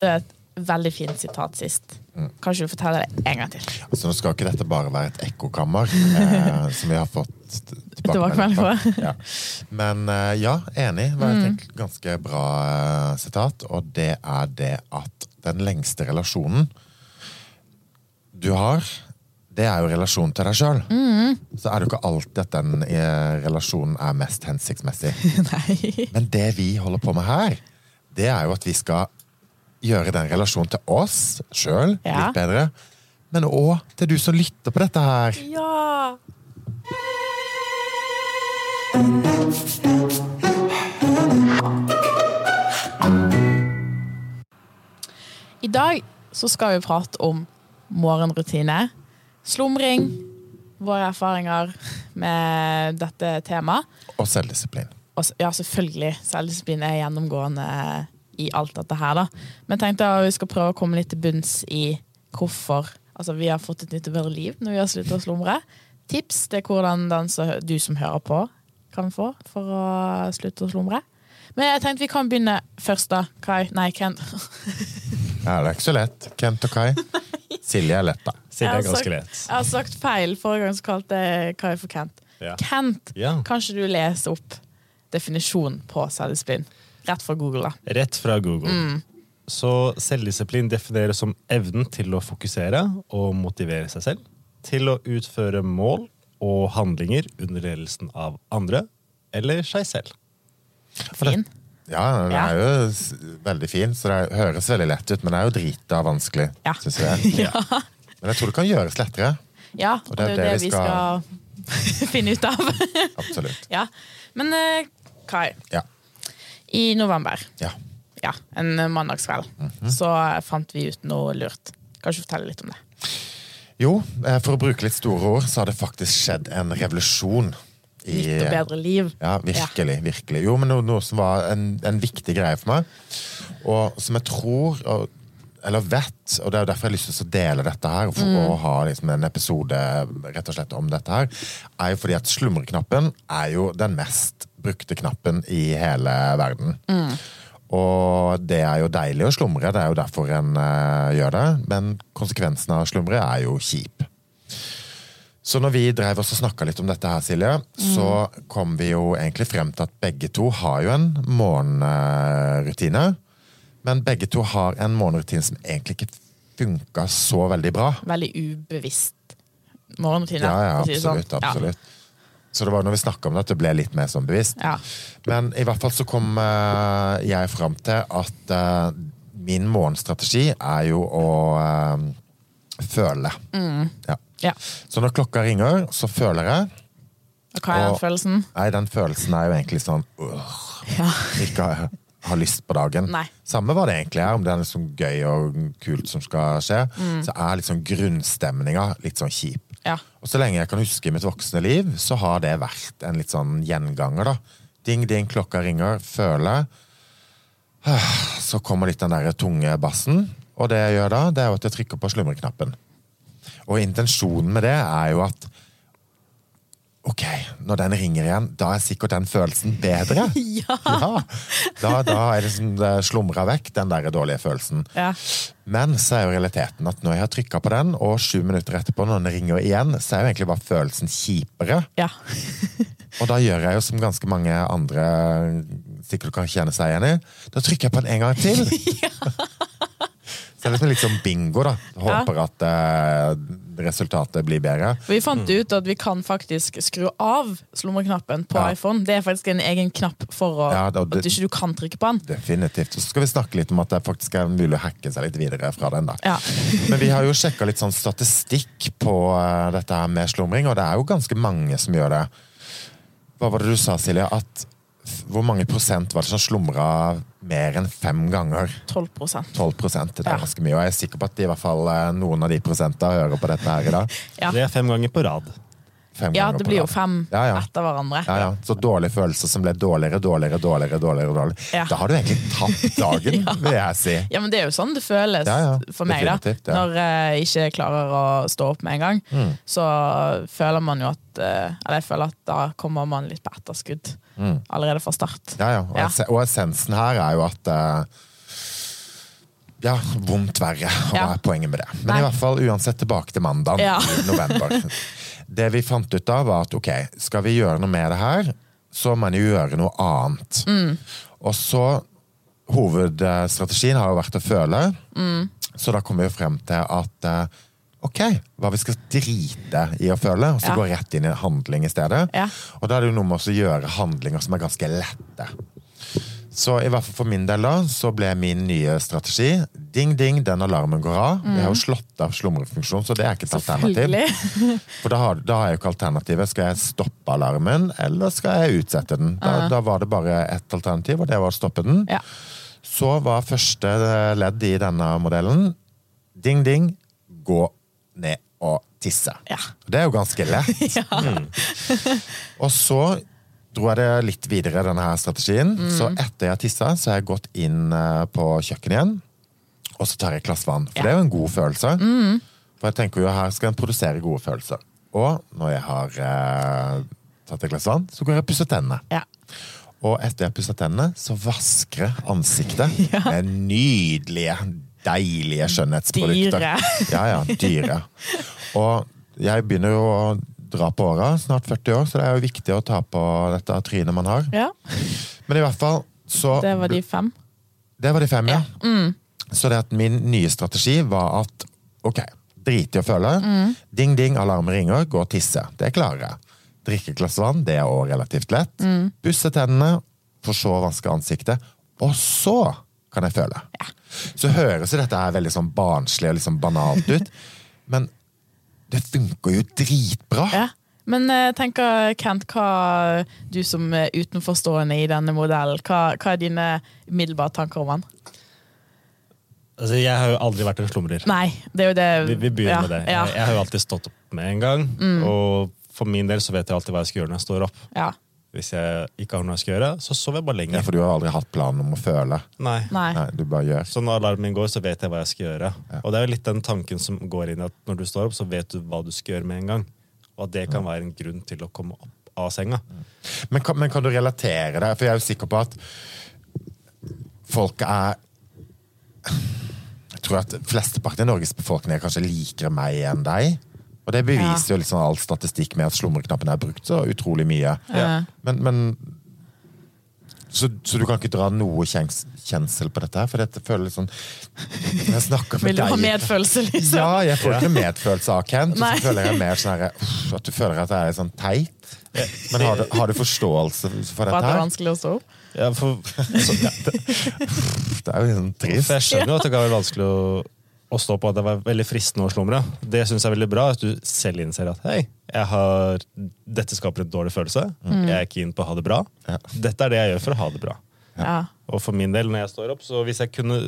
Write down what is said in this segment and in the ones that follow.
Det er et veldig fint sitat sist. Kanskje du forteller det en gang til? Altså, nå skal ikke dette bare være et ekkokammer, eh, som vi har fått Tilbakemelding på. Ja. Men eh, ja, enig. Det var Mm. et egentlig ganske bra eh, sitat. Og det er det at den lengste relasjonen du har, det er jo relasjonen til deg sjøl. Mm. Så er det jo ikke alltid at den eh, relasjonen er mest hensiktsmessig. Men det vi holder på med her, det er jo at vi skal gjøre den relasjonen til oss sjøl Ja. litt bedre. Men òg til du som lytter på dette her. Ja! I dag så skal vi prate om morgenrutine, slumring, våre erfaringer med dette temaet. Og selvdisiplin. Og ja, selvfølgelig. Selvdisiplin er gjennomgående i alt dette her, da. Men jeg tenkte at vi skal prøve å komme litt til bunns i hvorfor altså, vi har fått et nytt og bedre liv når vi har sluttet å slumre. Tips til hvordan den som, du som hører på, kan få for å slutte å slumre. Men jeg tenkte vi kan begynne først, da. Kai. Nei, Kent. Ja, det er ikke så lett. Kent og Kai. Silje er lett, da. Silje er ganske lett. Jeg har sagt feil. Forrige gang så kalte jeg Kai for Kent. Ja. Kent, Ja. kan ikke du lese opp definisjonen på selvdisiplin? Rett fra Google, da. Rett fra Google. Så selvdisiplin defineres som evnen til å fokusere og motivere seg selv. Til å utføre mål og handlinger under ledelsen av andre eller seg selv. Fin. Ja, den er jo veldig fin, så det høres veldig lett ut, men det er jo drita vanskelig, Ja. synes jeg. Ja. Men jeg tror det kan gjøres lettere. Ja, og det er jo det, vi skal, finne ut av. Absolutt. ja. Men eh, Kai, Ja. I november, ja. ja, en mandagskveld, så fant vi ut noe lurt. Kan ikke fortelle litt om det? Jo, eh, for å bruke litt store ord, så har det faktisk skjedd en revolusjon. i- Nytt og bedre liv. Ja, virkelig. virkelig. Jo, men noe, noe som var en, en viktig greie for meg, og som jeg tror og, eller vet, og det er derfor jeg har lyst til å dele dette her, for å ha liksom en episode rett og slett om dette her, er jo fordi at slumreknappen er jo den mest brukte knappen i hele verden. Og det er jo deilig å slumre, det er jo derfor en uh, gjør det, men konsekvensen av å slumre er jo kjip. Så når vi drev oss og snakka litt om dette her, Silje, så kom vi jo egentlig frem til at begge to har jo en morgenrutine. Men begge to har en morgenrutine som egentlig ikke funka så veldig bra. Veldig ubevisst morgenrutine. Ja, ja, sånn. absolutt. absolutt. Så det var når vi snakka om det at det ble litt mer sånn bevisst. Ja. Men i hvert fall så kom eh, jeg fram til at eh, min morgenstrategi er jo å føle. føle. Ja. ja. Så når klokka ringer, så føler jeg. Og hva er den Og- følelsen? Nei, den følelsen er jo egentlig sånn øh, Ja. Ikke har, lyst på dagen. Nei. Samme hva det egentlig er, om det er liksom gøy og kult som skal skje. Mm. Så er liksom grunnstemninga litt sånn kjip. ja. Og så lenge jeg kan huske i mitt voksne liv, så har det vært en litt sånn gjenganger, da. Ding, ding, klokka ringer, føler. Så kommer litt den der tunge bassen. Og det jeg gjør da, det er jo at jeg trykker på slumreknappen. Og intensjonen med det er jo at Ok, når den ringer igjen, da er sikkert den følelsen bedre. Ja. Ja, Da, da er det sånn, det slumra vekk, den der dårlige følelsen. Ja. Men så er jo realiteten at når jeg har trykka på den, og sju minutter etterpå, når den ringer igjen, så er jo egentlig bare følelsen kjipere. ja. Og da gjør jeg jo som ganske mange andre sikkert kan kjenne seg igjen i. Da trykker jeg på den en gang til. Så det er liksom sånn bingo, da. Håper at eh, resultatet blir bedre. Vi fant ut at vi kan faktisk skru av slumreknappen på Ja. iPhone. Det er faktisk en egen knapp for å, Ja, det- at ikke du kan trykke på den. Definitivt. Så skal vi snakke litt om at det faktisk er mulig å hacke seg litt videre fra den. da. Ja. Men vi har jo sjekka litt sånn statistikk på eh, dette her med slumring, og det er jo ganske mange som gjør det. Hva var det du sa, Silje? At hvor mange prosent var det som slumra mer enn fem ganger? 12% 12 prosent. Det er Ja. ganske mye. Og jeg er sikker på at i hvert fall eh, noen av de prosentene hører på dette her i dag. Ja. Det er fem ganger på rad. Fem ja, det blir jo fem Ja, ja. etter hverandre. Ja, ja. Så dårlige følelser som ble dårligere, dårligere, dårligere. dårligere, dårligere. Ja. Da har du egentlig tapt dagen, vil jeg si. Ja, men det er jo sånn det føles Ja, ja. for meg, da. Ja. Når jeg ikke klarer å stå opp med en gang, Mm. så føler man jo at eh, Eller jeg føler at da kommer man litt på etterskudd allerede fra start. Ja, ja. Og, Ja. og essensen her er jo at uh, ja, vondt verre. Hva er poenget med det? Men Nei. i hvert fall uansett tilbake til mandag i november. Det vi fant ut av, var at ok, skal vi gjøre noe med det her, så må en jo gjøre noe annet. Mm. Og så Hovedstrategien har jo vært å føle, Mm. så da kom vi jo frem til at eh, ok, hva vi skal drite i å føle, og så Ja. gå rett inn i handling i stedet. Ja. Og da er det jo noe med å gjøre handlinger som er ganske lette. Så i hvert fall for min del da, så ble min nye strategi Ding, ding, den alarmen går av. Jeg har jo slått av slumrefunksjon, så det er ikke et alternativ. Mm. For da har, da har jeg jo ikke alternativet. Skal jeg stoppe alarmen, eller skal jeg utsette den? Da, da var det bare ett alternativ, og det var å stoppe den. Ja. Så var første ledd i denne modellen Ding, ding, gå ned og tisse. Ja. Det er jo ganske lett. Mm. Og så dro jeg det litt videre, denne her strategien. Så etter jeg har tissa, så har jeg gått inn eh, på kjøkkenet igjen. Og så tar jeg et glass vann. For Ja. det er jo en god følelse. For jeg tenker jo her skal en produsere gode følelser. Og når jeg har eh, tatt et glass vann, så går jeg og pusser tennene. Ja. Og etter jeg har pusset tennene, så vasker jeg ansiktet med nydelige, deilige skjønnhetsprodukter. Dyre. Ja, ja, dyre. Og jeg begynner jo å dra på åra, snart 40 år, så det er jo viktig å ta på dette trynet man har. ja. Men i hvert fall så Det var de fem. Det var de fem, ja. Mm. Så det at min nye strategi var at ok, drit i å føle. Mm. Ding, ding, alarm ringer, gå og tisse. Det klarer jeg. Drikke et glass vann, det er også relativt lett. Mm. Pusse tennene, for så å vaske ansiktet. Og så kan jeg føle. Så høres jo dette her veldig sånn barnslig og liksom banalt ut, men det funker jo dritbra. Ja. Men tenk, tenker, Kent, hva du som er utenforstående i denne modellen, hva, hva er dine umiddelbare tanker om den? Altså, jeg har jo aldri vært en slumrer. Nei, det er jo det Vi, vi begynner ja, med det. Jeg, jeg har jo alltid stått opp med en gang. Og for min del så vet jeg alltid hva jeg skal gjøre når jeg står opp. ja. Hvis jeg ikke har noe jeg skal gjøre, så sover jeg bare Ja, lenger. for du har aldri hatt planen om å føle. Nei. Nei. Nei, du bare gjør. Så når alarmen min går, så vet jeg hva jeg skal gjøre. Og det er jo litt den tanken som går inn i at når du står opp, så vet du hva du skal gjøre med en gang. Og at det kan være en grunn til å komme opp av senga. Men kan, men kan du relatere det? For jeg er jo sikker på at folk er Jeg tror at flesteparten i Norges befolkning er kanskje likere meg enn deg. Og det beviser jo liksom all statistikk med at slumreknappen er brukt så utrolig mye. Ja. Men, men så, så du kan ikke dra noe kjens, kjensel på dette her? For dette litt sånn Jeg snakker med Vil du ha deg medfølelse, liksom? Ja, jeg får ikke medfølelse av Kent. Og så føler jeg mer sånn her, at du føler at det er sånn teit. Men har du, har du forståelse for dette at Var det er vanskelig å stå opp? Ja, for, så, Det er jo sånn for trist. jeg skjønner jo at det kan være vanskelig å, å stå på at det var veldig fristende å slumre. Det syns jeg er veldig bra, at du selv innser at hei, jeg har, dette skaper en dårlig følelse. Jeg er keen på å ha det bra. Ja. Dette er det jeg gjør for å ha det bra. Ja. Og for min del, når jeg står opp, så hvis jeg, kunne,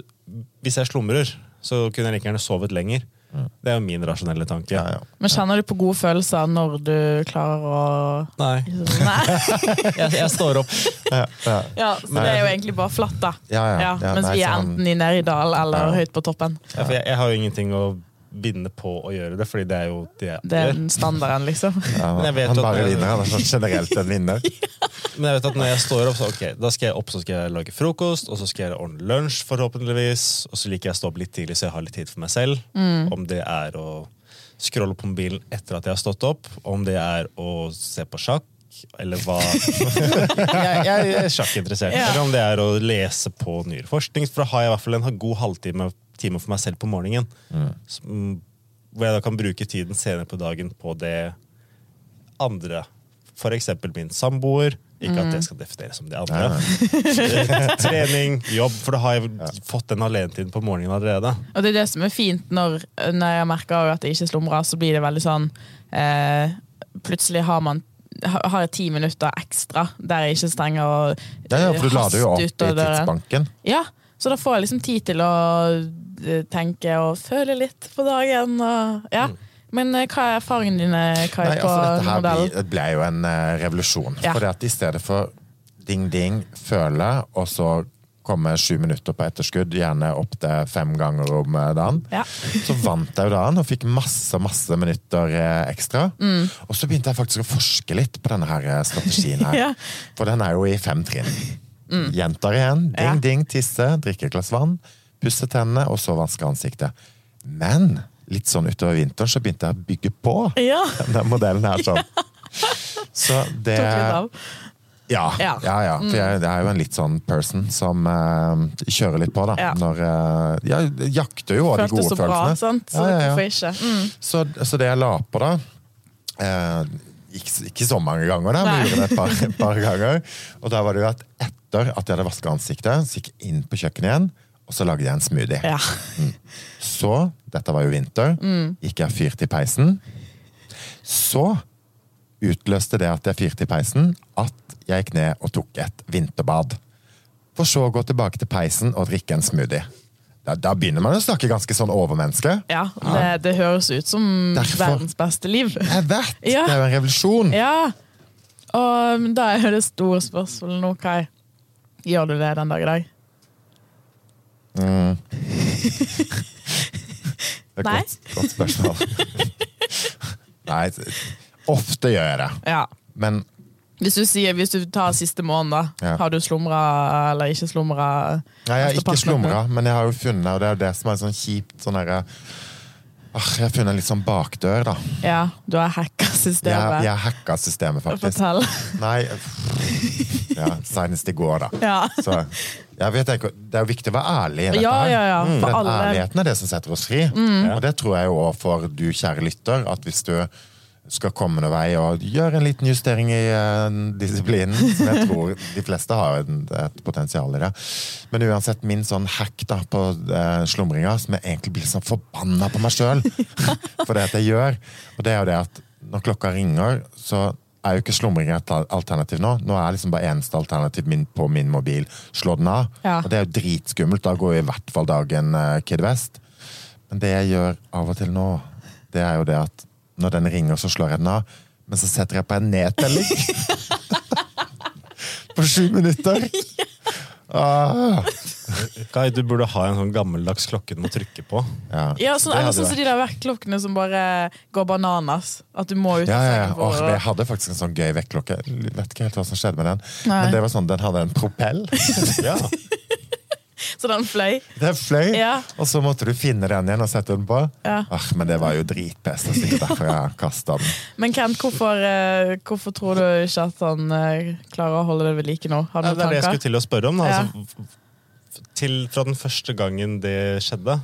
hvis jeg slumrer, så kunne jeg like gjerne sovet lenger. Det er jo min rasjonelle tanke. Ja, ja. Men kjenner du på gode følelser når du klarer å Nei, Nei. jeg, jeg står opp. Ja, ja. Ja, så det er jo egentlig bare flatt, da. Ja, ja. Ja, mens nei, vi er sånn- enten i Neridal eller Ja. høyt på toppen. Ja, for jeg, jeg har jo ingenting å binde på å gjøre det, fordi det er jo det jeg Det er gjør. den standarden, liksom. Ja, Men han bare vinner. Han er sånn generelt en vinner. Men jeg vet at når jeg står opp, så ok, da skal jeg opp så skal jeg lage frokost, og så skal jeg ordne lunsj, forhåpentligvis. Og så liker jeg å stå opp litt tidlig, så jeg har litt tid for meg selv. Om det er å scrolle på mobilen etter at jeg har stått opp, om det er å se på sjakk, eller hva Jeg, jeg er sjakkinteressert. Ja. Eller om det er å lese på nyere forskning, for da har jeg i hvert fall en god halvtime time for meg selv på morgenen. Som- Hvor jeg da kan bruke tiden senere på dagen på det andre. For eksempel min samboer. Ikke at det skal defineres som det andre. Trening, jobb, for da har jeg fått den alenetiden på morgenen allerede. Og det er det som er fint når, når jeg merker at jeg ikke slumrer, så blir det veldig sånn eh, Plutselig har man har jeg ti minutter ekstra der jeg ikke trenger å Ja, ja, for du lader jo opp i tidsbanken. Ja, så da får jeg liksom tid til å eh, tenke og føle litt på dagen. Og, ja. Men eh, hva er erfaringene dine Kai, Nei, altså, dette her modellen? ble, ble jo en uh, revolusjon. Ja. For at i stedet for ding-ding, føle, og så komme sju minutter på etterskudd, gjerne opp til fem ganger om dagen, Ja. så vant jeg jo dagen og fikk masse masse minutter ekstra. Mm. Og så begynte jeg faktisk å forske litt på denne her strategien her. Ja. Mm. For den er jo i fem trinn. Gjentar igjen. Ding, Ja. ding, tisse, drikke et glass vann. Pusse tennene, og så vaske ansiktet. Men litt sånn utover vinteren så begynte jeg å bygge på Ja. denne modellen her. sånn. Så det. Ja, Ja. ja, ja. For jeg, jeg er jo en litt sånn person som uh, kjører litt på, da. Ja. Når uh, Jeg jakter jo av de gode så bra, følelsene. sant? Så Ja, ja, ja. Mm. Så, så det jeg la på da uh, ikke, Ikke så mange ganger, da, men gjorde det et par, et par ganger. Og da var det jo at etter at jeg hadde vaska ansiktet, så gikk jeg inn på kjøkkenet igjen, og så lagde jeg en smoothie. Ja. Så, dette var jo vinter, gikk jeg fyrt i peisen. Så utløste det at jeg fyrte i peisen, at jeg gikk ned og tok et vinterbad. For så å gå tilbake til peisen og drikke en smoothie. Da, da begynner man å snakke ganske sånn overmenneske. ja det, det høres ut som Derfor- verdens beste liv. Jeg vet! Ja. Det er jo en revolusjon. Ja. Og da er det store spørsmålet nå, Kai. Gjør du det den dag i dag? Det er Nei. godt, godt spørsmål. Nei, ofte gjør jeg det. Ja. Men Hvis du, sier, hvis du tar siste måned, da. Ja. Har du slumra eller ikke slumra? Nei, jeg har ikke slumra, men jeg har jo funnet, og det er jo det som er sånn kjipt sånn derre ah, Jeg har funnet en litt sånn bakdør, da. Ja, du har hacka Jeg, systemet. jeg hacka systemet, faktisk. Fortell. Nei ja, Senest i går, da. Ja. Så jeg vet ikke, Det er jo viktig å være ærlig i dette. Ja, ja, ja, for Den alle. Mm. ærligheten er det som setter oss fri. Og det tror jeg jo også for du, kjære lytter, at hvis du skal komme noen vei og gjøre en liten justering i uh, disiplinen, som jeg tror de fleste har et potensial i det. Men uansett, min sånn hack da på uh, slumringa, som jeg egentlig blir sånn forbanna på meg sjøl for det at jeg gjør, og det er jo det at når klokka ringer, så er jo ikke slumring et alternativ nå. Nå er liksom bare eneste alternativ min på min mobil. Slå den av. Ja. Og det er jo dritskummelt. Da går jo i hvert fall dagen eh, Kid West. Men det jeg gjør av og til nå, det er jo det at når den ringer, så slår jeg den av. Men så setter jeg på en nedtelling. på sju minutter. Ah, Kai, du burde ha en sånn gammeldags klokke du må trykke på. ja. Ja, sånn, eller sånn som de der vekkerklokkene som bare går bananas. At du må ut Ja, ja, ja. Og, og... jeg hadde faktisk en sånn gøy vekkerklokke. Vet ikke helt hva som skjedde med den. Nei. Men det var sånn, den hadde en propell. Ja. Så den fløy. Den fløy, Ja. og så måtte du finne den igjen og sette den på. Ja. Ach, men det var jo dritpest. Det er sikkert derfor jeg kasta den. Men Kent, hvorfor, eh, hvorfor tror du ikke at han eh, klarer å holde det ved like nå? Har du Ja, det er det jeg skulle til å spørre om. Da. Ja. Altså, til, fra den første gangen det skjedde,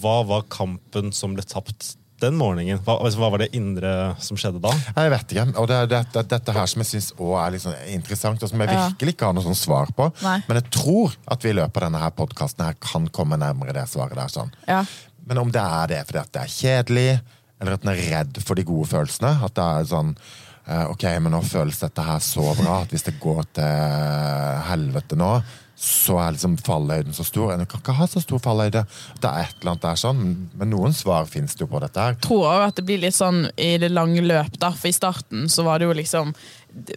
hva var kampen som ble tapt den morgenen? Hva, altså, hva var det indre som skjedde da? Jeg vet ikke. Og det er dette, dette her som jeg syns er litt sånn interessant, og som jeg virkelig ikke har noe sånn svar på. Nei. Men jeg tror at vi i løpet av denne her podkasten her kan komme nærmere det svaret der. sånn. Ja. Men om det er det fordi at det er kjedelig, eller at en er redd for de gode følelsene. At det er sånn eh, Ok, men nå føles dette her så bra at hvis det går til helvete nå, så er liksom fallhøyden så stor. En kan ikke ha så stor fallhøyde. Det er et eller annet der sånn, men- noen svar finnes det jo på dette her. tror også at det blir litt sånn i det lange løp, da. For i starten så var det jo liksom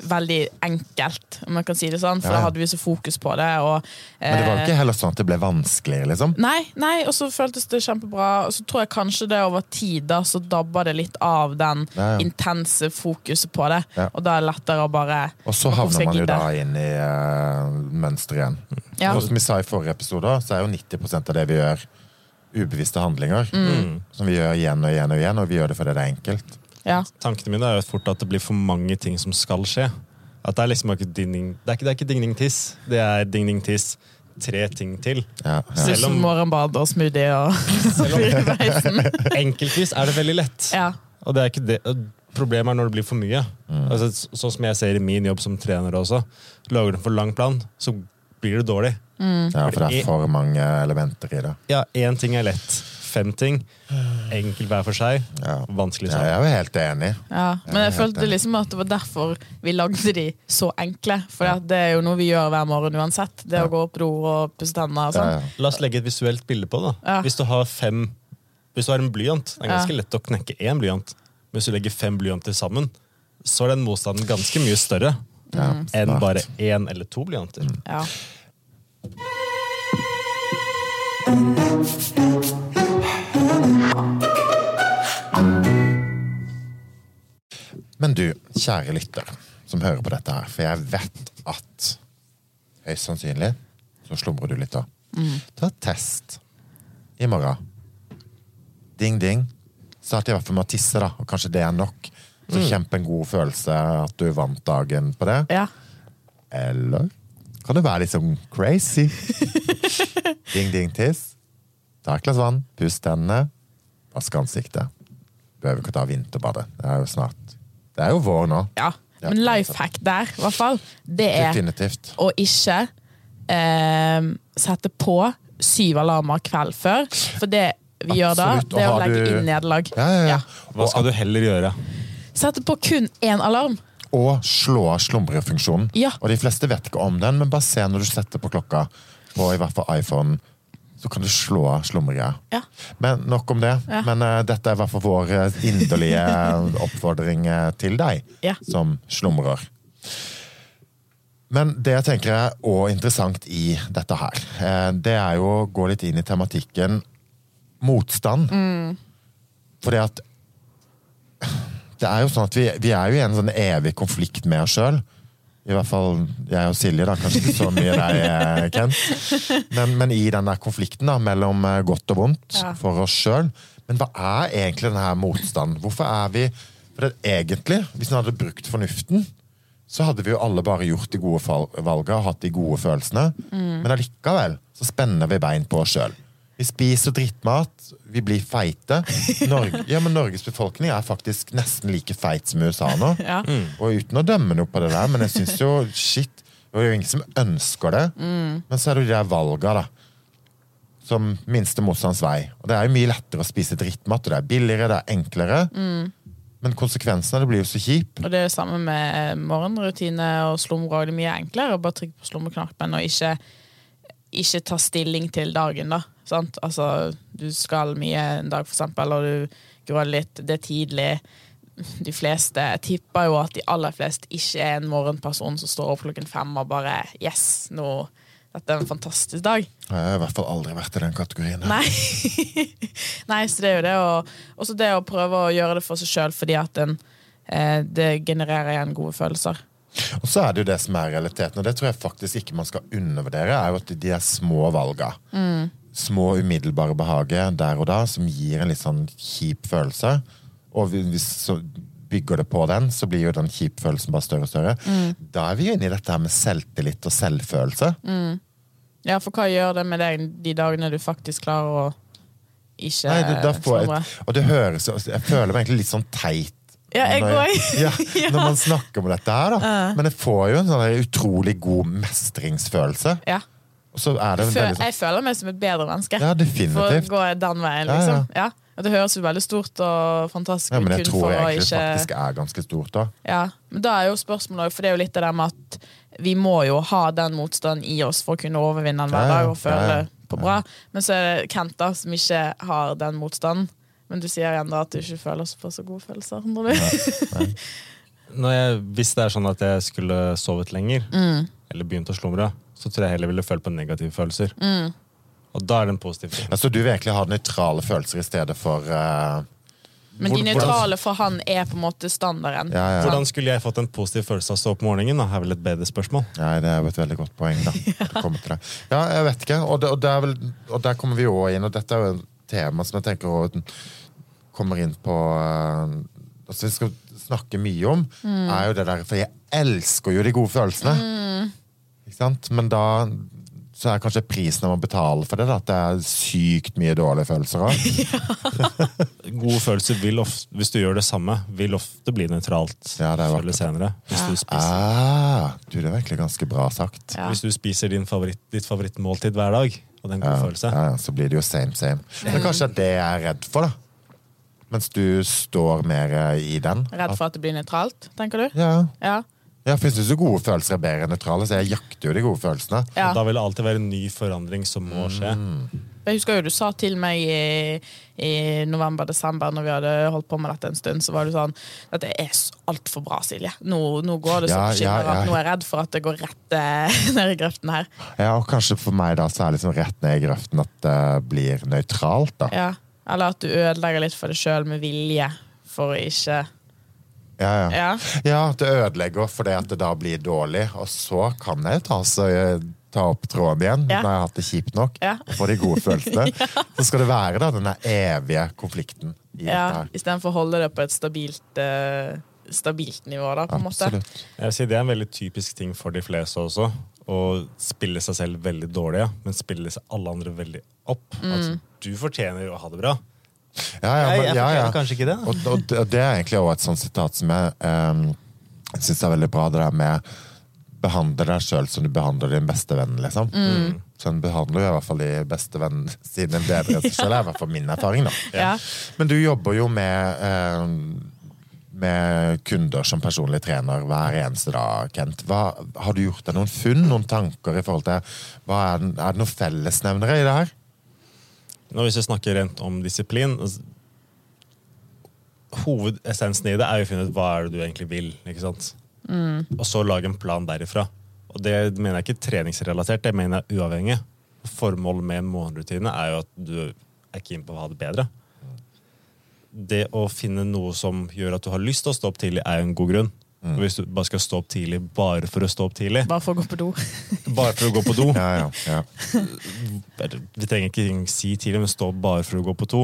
veldig enkelt, om man kan si det sånn. For Ja, ja. da hadde vi så fokus på det. Og, Men det var eh, ikke heller sånn at det ble vanskeligere, liksom. Nei, nei, og så føltes det kjempebra. Og så tror jeg kanskje det over tid da, så dabba det litt av den Ja, intense fokuset på det. Og da er det lettere å bare Og så havner man jo gidde? da inn i uh, mønsteret igjen. Ja. Og som vi sa i forrige episode, så er jo 90% av det vi gjør, ubevisste handlinger. Mm. Som vi gjør igjen og igjen og igjen, og vi gjør det fordi det er enkelt. Ja. Tankene mine er jo fort at det blir for mange ting som skal skje. At Det er liksom ikke dingning Det er ikke, det er ikke dingning-tiss. Det er dingning-tiss tre ting til. Ja, ja. Selv om- morgenbad og smoothie og. Enkeltvis er det veldig lett. Ja. Og det er ikke det. Problemet er når det blir for mye. Mm. Altså, sånn som jeg ser i min jobb som trener også. Lager du en for lang plan, så blir det dårlig. ja, for det er for mange elementer i det. Ja, én ting er lett. Fem ting. Enkelt hver for seg. Ja. Vanskelig Ja, jeg er jo helt enig. Ja, men jeg Jeg følte enig. liksom at det var derfor vi lagde de så enkle. For at det er jo noe vi gjør hver morgen uansett. Det Ja. å gå opp på do og pusse tenner og sånn. ja. La oss legge et visuelt bilde på det. Ja. Hvis du har fem Hvis du har en blyant, det er ganske Ja. lett å knekke én blyant. Men hvis du legger fem blyanter sammen, så er den motstanden ganske mye større Ja, enn bare én eller to blyanter. Ja. Kjære lytter, som hører på dette her, for jeg vet at høyst sannsynlig så slumrer du litt da. Ta test i morgen. Ding, ding. Start i hvert fall med å tisse, da. Og kanskje det er nok. Så kjempe en god følelse at du vant dagen på det. Ja. Eller kan du være litt sånn crazy? ding, ding, tiss. Ta et glass vann, pust tennene, vask ansiktet. Behøver ikke ta vinterbadet. Det er jo snart Det er jo vår nå. ja. Ja. Men life hack der, i hvert fall, det er Definitivt. å ikke eh, sette på syv alarmer kveld før. For det vi gjør da, Absolutt, og det er å har legge du- inn nederlag. Ja, ja, ja. Hva skal du heller gjøre? Sette på kun én alarm. Og slå av slumrefunksjonen. Ja. Og de fleste vet ikke om den, men bare se når du setter på klokka på i hvert fall iPhone, så kan du slå av. Ja. Men nok om det. Ja. Men uh, dette er i hvert fall vår eh, inderlige oppfordring eh, til deg Ja. som slumrer. Men det jeg tenker er også interessant i dette her, uh, det er jo å gå litt inn i tematikken motstand. Fordi at det er jo sånn at vi, vi er jo i en sånn evig konflikt med oss sjøl. I hvert fall jeg og Silje, da. Kanskje ikke så mye deg, Kent. Men, men i den der konflikten da, mellom eh, godt og vondt Ja. for oss sjøl. Men hva er egentlig denne motstanden? Hvorfor er vi For det, egentlig, hvis vi hadde brukt fornuften, så hadde vi jo alle bare gjort de gode valga og hatt de gode følelsene. Men allikevel så spenner vi bein på oss sjøl. Vi spiser drittmat, vi blir feite. Norge, ja, men Norges befolkning er faktisk nesten like feit som USA nå. Ja. Og uten å dømme noe på det der, men jeg syns jo shit Det er jo ingen som ønsker det. Men så er det jo de der valga, da. Som minste motstands vei. Og det er jo mye lettere å spise drittmat, og det er billigere, det er enklere. Men konsekvensen av det blir jo så kjip. Og det er jo samme med morgenrutine og slumre. Det er mye enklere å bare trykke på slumreknappen og ikke, ikke ta stilling til dagen, da. Sant? Altså, du skal mye en dag, for eksempel, og du gruer litt, det er tidlig. De fleste Jeg tipper jo at de aller fleste ikke er en morgenperson som står opp klokken fem og bare Yes, nå dette er en fantastisk dag. Jeg har i hvert fall aldri vært i den kategorien. her. Nei. Nei, så det er jo det å Også det å prøve å gjøre det for seg sjøl fordi at en, eh, det genererer igjen gode følelser. Og så er det jo det som er realiteten, og det tror jeg faktisk ikke man skal undervurdere, er jo at de er små valga. Små umiddelbare behaget der og da, som gir en litt sånn kjip følelse. Og hvis så bygger det på den, så blir jo den kjip følelsen bare større og større. Da er vi jo inne i dette her med selvtillit og selvfølelse. Ja, for hva gjør det med deg de dagene du faktisk klarer å ikke Nei, får jeg, og det høres Jeg føler meg egentlig litt sånn teit. Ja, jeg òg. ja, når man snakker om dette her, da. Men jeg får jo en sånn utrolig god mestringsfølelse. Ja. Og så er det Jeg, en veldig sånn jeg føler meg som et bedre menneske. Ja, definitivt. For å gå den veien, Ja, ja. liksom. Ja, det høres jo veldig stort og fantastisk Ja, men jeg tror jeg egentlig ikke faktisk er ganske stort, da. Ja, men da er jo spørsmålet for det er jo litt det der med at vi må jo ha den motstanden i oss for å kunne overvinne den hver dag og føle på bra. Men så er det Kent da, som ikke har den motstanden. Men du sier igjen da at du ikke føler på så gode følelser. Når nei, Når jeg, hvis det er sånn at jeg skulle sovet lenger, eller begynt å slumre, så tror jeg heller ville følt på negative følelser. Og da er det en positiv ting. Så du vil egentlig ha nøytrale følelser i stedet for uh... Men Hvor- de nøytrale for han er på en måte standarden. Ja, ja. Hvordan skulle jeg fått en positiv følelse av å stå opp om morgenen? Da? er vel et bedre spørsmål. Nei, det er jo et veldig godt poeng, da. Det. Ja, jeg vet ikke. Og, det, og, det er vel, og der kommer vi jo inn, og dette er jo tema som jeg tenker kommer inn på eh, Altså, vi skal snakke mye om, er jo det der For jeg elsker jo de gode følelsene. Ikke sant? Men da så er kanskje prisen om å betale for det, da, at det er sykt mye dårlige følelser òg. Gode følelser vil ofte, hvis du gjør det samme, vil ofte bli nøytralt Ja, før eller senere. Hvis du spiser, Ah, du, det er egentlig ganske bra sagt. Ja. hvis du spiser din favoritt, ditt favorittmåltid hver dag, og den er en Ja, ja, så blir det jo same, same. Men kanskje det jeg er redd for, da. Mens du står mer eh, i den. Redd for at det blir nøytralt, tenker du? Ja, Ja. ja for jeg syns gode følelser er bedre enn nøytrale, så jeg jakter jo de gode følelsene. ja. da vil det alltid være en ny forandring som må skje. Mm. Jeg husker jo du sa til meg i, i november-desember, når vi hadde holdt på med dette en stund, så var du sånn Dette er altfor bra, Silje. Nå, nå går det så Ja, ja, ja. at nå er jeg redd for at det går rett eh, ned i grøften her. Ja, og kanskje for meg da så er det liksom rett ned i grøften at det blir nøytralt, da. Ja. Eller at du ødelegger litt for deg sjøl med vilje for å ikke Ja, ja. Ja. ja det ødelegger fordi at det da blir dårlig, og så kan jeg ta så eh, ta opp tråden igjen Ja. når jeg har hatt det kjipt nok, Ja. og får de gode følelsene, så skal det være da denne evige konflikten i dette Ja, her. Istedenfor å holde det på et stabilt, uh, stabilt nivå, da, på en måte. Jeg vil si Det er en veldig typisk ting for de fleste også. Å spille seg selv veldig dårlig, ja, men spille seg alle andre veldig opp. Altså, du fortjener å ha det bra. Ja, ja, men, jeg ja, ja. fortjener kanskje ikke det. Og, og det- det er egentlig også et sånt sitat som jeg um, syns er veldig bra, det der med behandle deg sjøl som du behandler din beste venn, liksom. Så en behandler jo i hvert fall de beste vennene sine bedre enn seg sjøl, er i hvert fall min erfaring, da. Ja. Men du jobber jo med eh, med kunder som personlig trener hver eneste dag, Kent. Hva, har du gjort deg noen funn, noen tanker i forhold til hva er, den, er det noen fellesnevnere i det her? Nå Hvis vi snakker rent om disiplin altså, Hovedessensen i det er jo å finne ut hva er det du egentlig vil. ikke sant? Og så lage en plan derifra. Og Det mener jeg ikke treningsrelatert, det mener jeg uavhengig. Formålet med en morgenrutine er jo at du er keen på å ha det bedre. Det å finne noe som gjør at du har lyst til å stå opp tidlig, er jo en god grunn. Mm. Hvis du bare skal stå opp tidlig bare for å stå opp tidlig, Bare for å gå på do. bare for å gå på do Ja, ja, ja. Vi trenger ikke si tidlig, men stå opp bare for å gå på to.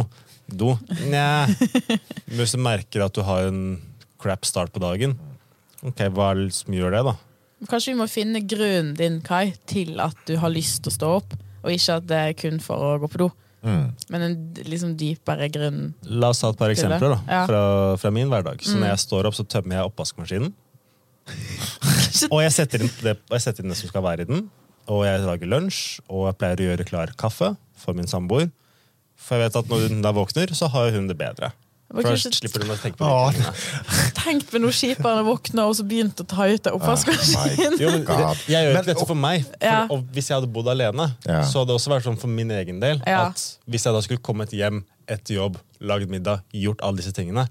do. Nja. Hvis du merker at du har en crap start på dagen, ok, hva er det som gjør det, da? Kanskje vi må finne grunnen din, Kai, til at du har lyst til å stå opp, og ikke at det er kun for å gå på do. Mm. Men en liksom dypere grunn. La oss ta et par eksempler da, Ja. Mm. fra, fra min hverdag. Så når jeg står opp, så tømmer jeg oppvaskmaskinen. og jeg setter, inn det, jeg setter inn det som skal være i den. Og jeg lager lunsj, og jeg pleier å gjøre klar kaffe for min samboer. For jeg vet at når hun da våkner, så har hun det bedre. Det Først slipper du å tenke på det. de. Tenk på når skiperne våkna og så begynte å ta ut av Oh oppvaskmaskinen. Jo, men det, jeg gjør ikke dette for meg. For, Ja. Og hvis jeg hadde bodd alene, Ja. så hadde det også vært sånn for min egen del. Ja. At hvis jeg da skulle kommet hjem etter jobb, lagd middag, gjort alle disse tingene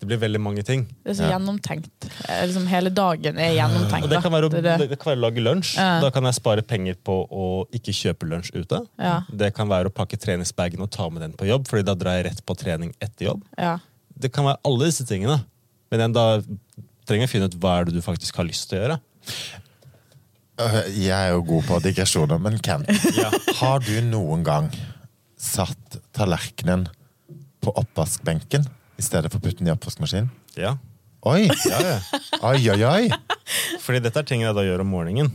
Det blir veldig mange ting. Det er så gjennomtenkt. Eh, Liksom, hele dagen er gjennomtenkt. Og det kan være å, Det det. det kan være å lage lunsj. Ja. Da kan jeg spare penger på å ikke kjøpe lunsj ute. Ja. Det kan være å pakke treningsbagen og ta med den på jobb, Fordi da drar jeg rett på trening etter jobb. Ja. Det kan være alle disse tingene. Men igjen, da trenger jeg finne ut hva er det du faktisk har lyst til å gjøre. Øh, Jeg er jo god på digresjoner, men Kent, Ja. har du noen gang satt tallerkenen på oppvaskbenken i stedet for å putte den i oppvaskmaskinen? Ja. Oi! Ja, ja. Oi, oi, oi! Fordi dette er ting jeg da gjør om morgenen.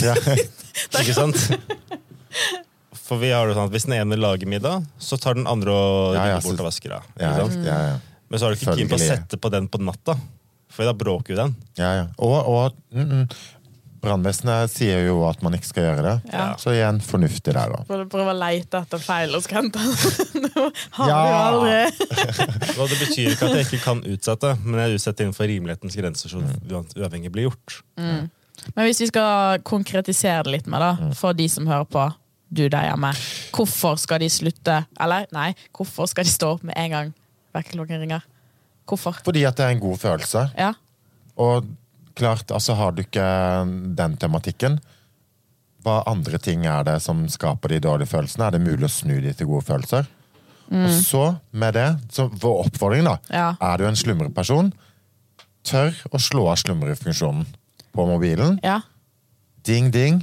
Ja. Ikke sant? For vi har det sånn at Hvis den ene lager middag, så tar den andre og Ja, ja, bort så- og vasker av. Ja, ja, ja. Men så er du ikke keen på å sette på den på natta, for da bråker jo den. ja, ja. Og, og mm, mm, brannvesenet sier jo at man ikke skal gjøre det. Ja. Så igjen, fornuftig der, da. Prøv prøve å leite etter feil hos Kent. Nå har Ja. vi jo aldri Og Det betyr ikke at jeg ikke kan utsette, men jeg utsetter innenfor rimelighetens grenser, så uavhengig blir gjort. Men hvis vi skal konkretisere det litt mer, da, for de som hører på, du der hjemme. Hvorfor skal de slutte Eller nei, hvorfor skal de stå opp med en gang vekkerklokken ringer? Hvorfor? Fordi at det er en god følelse. Ja. Og klart, altså har du ikke den tematikken, hva andre ting er det som skaper de dårlige følelsene? Er det mulig å snu de til gode følelser? Og så, med det, så vår oppfordring da, Ja. er du en slumreperson, tør å slå av slumrefunksjonen på mobilen. ja. Ding, ding,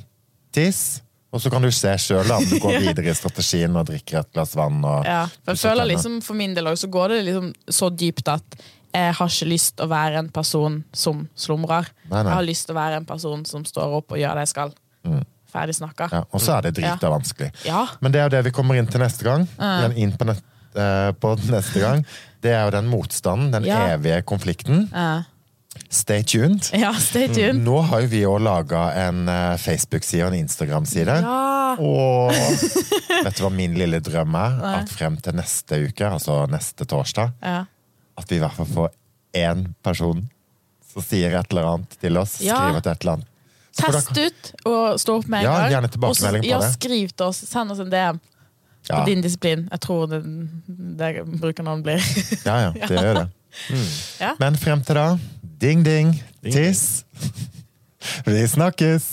tiss. Og så kan du se sjøl om du går videre i strategien og drikker et glass vann. Og Ja, for jeg føler liksom For min del også, så går det liksom så dypt at jeg har ikke lyst til å være en person som slumrer. Nei, nei. Jeg har lyst til å være en person som står opp og gjør det jeg skal. Ferdig snakka. Ja, og så er det drita vanskelig. Ja. Men det er jo det vi kommer inn til neste gang. Mm. inn på, nett, eh, på neste gang. Det er jo den motstanden, den Ja. evige konflikten. Eh, Stay tuned. ja, stay tuned. Nå har jo vi òg laga en eh, Facebook-side og en Instagram-side. Ja. Og vet du hva min lille drøm er? Nei. At frem til neste uke, altså neste torsdag, Ja. At vi i hvert fall får én person som sier et eller annet til oss. Ja. Skriver til et eller annet. Så Test dere- ut og stå opp med en Ja, gang. gjerne tilbakemelding på ja, det. Skriv til oss. Send oss en DM på Ja, din disiplin. Jeg tror det, det brukernavnet blir. ja, ja, det gjør det. Ja. Men frem til da, ding, ding, Ding, tiss. Vi snakkes!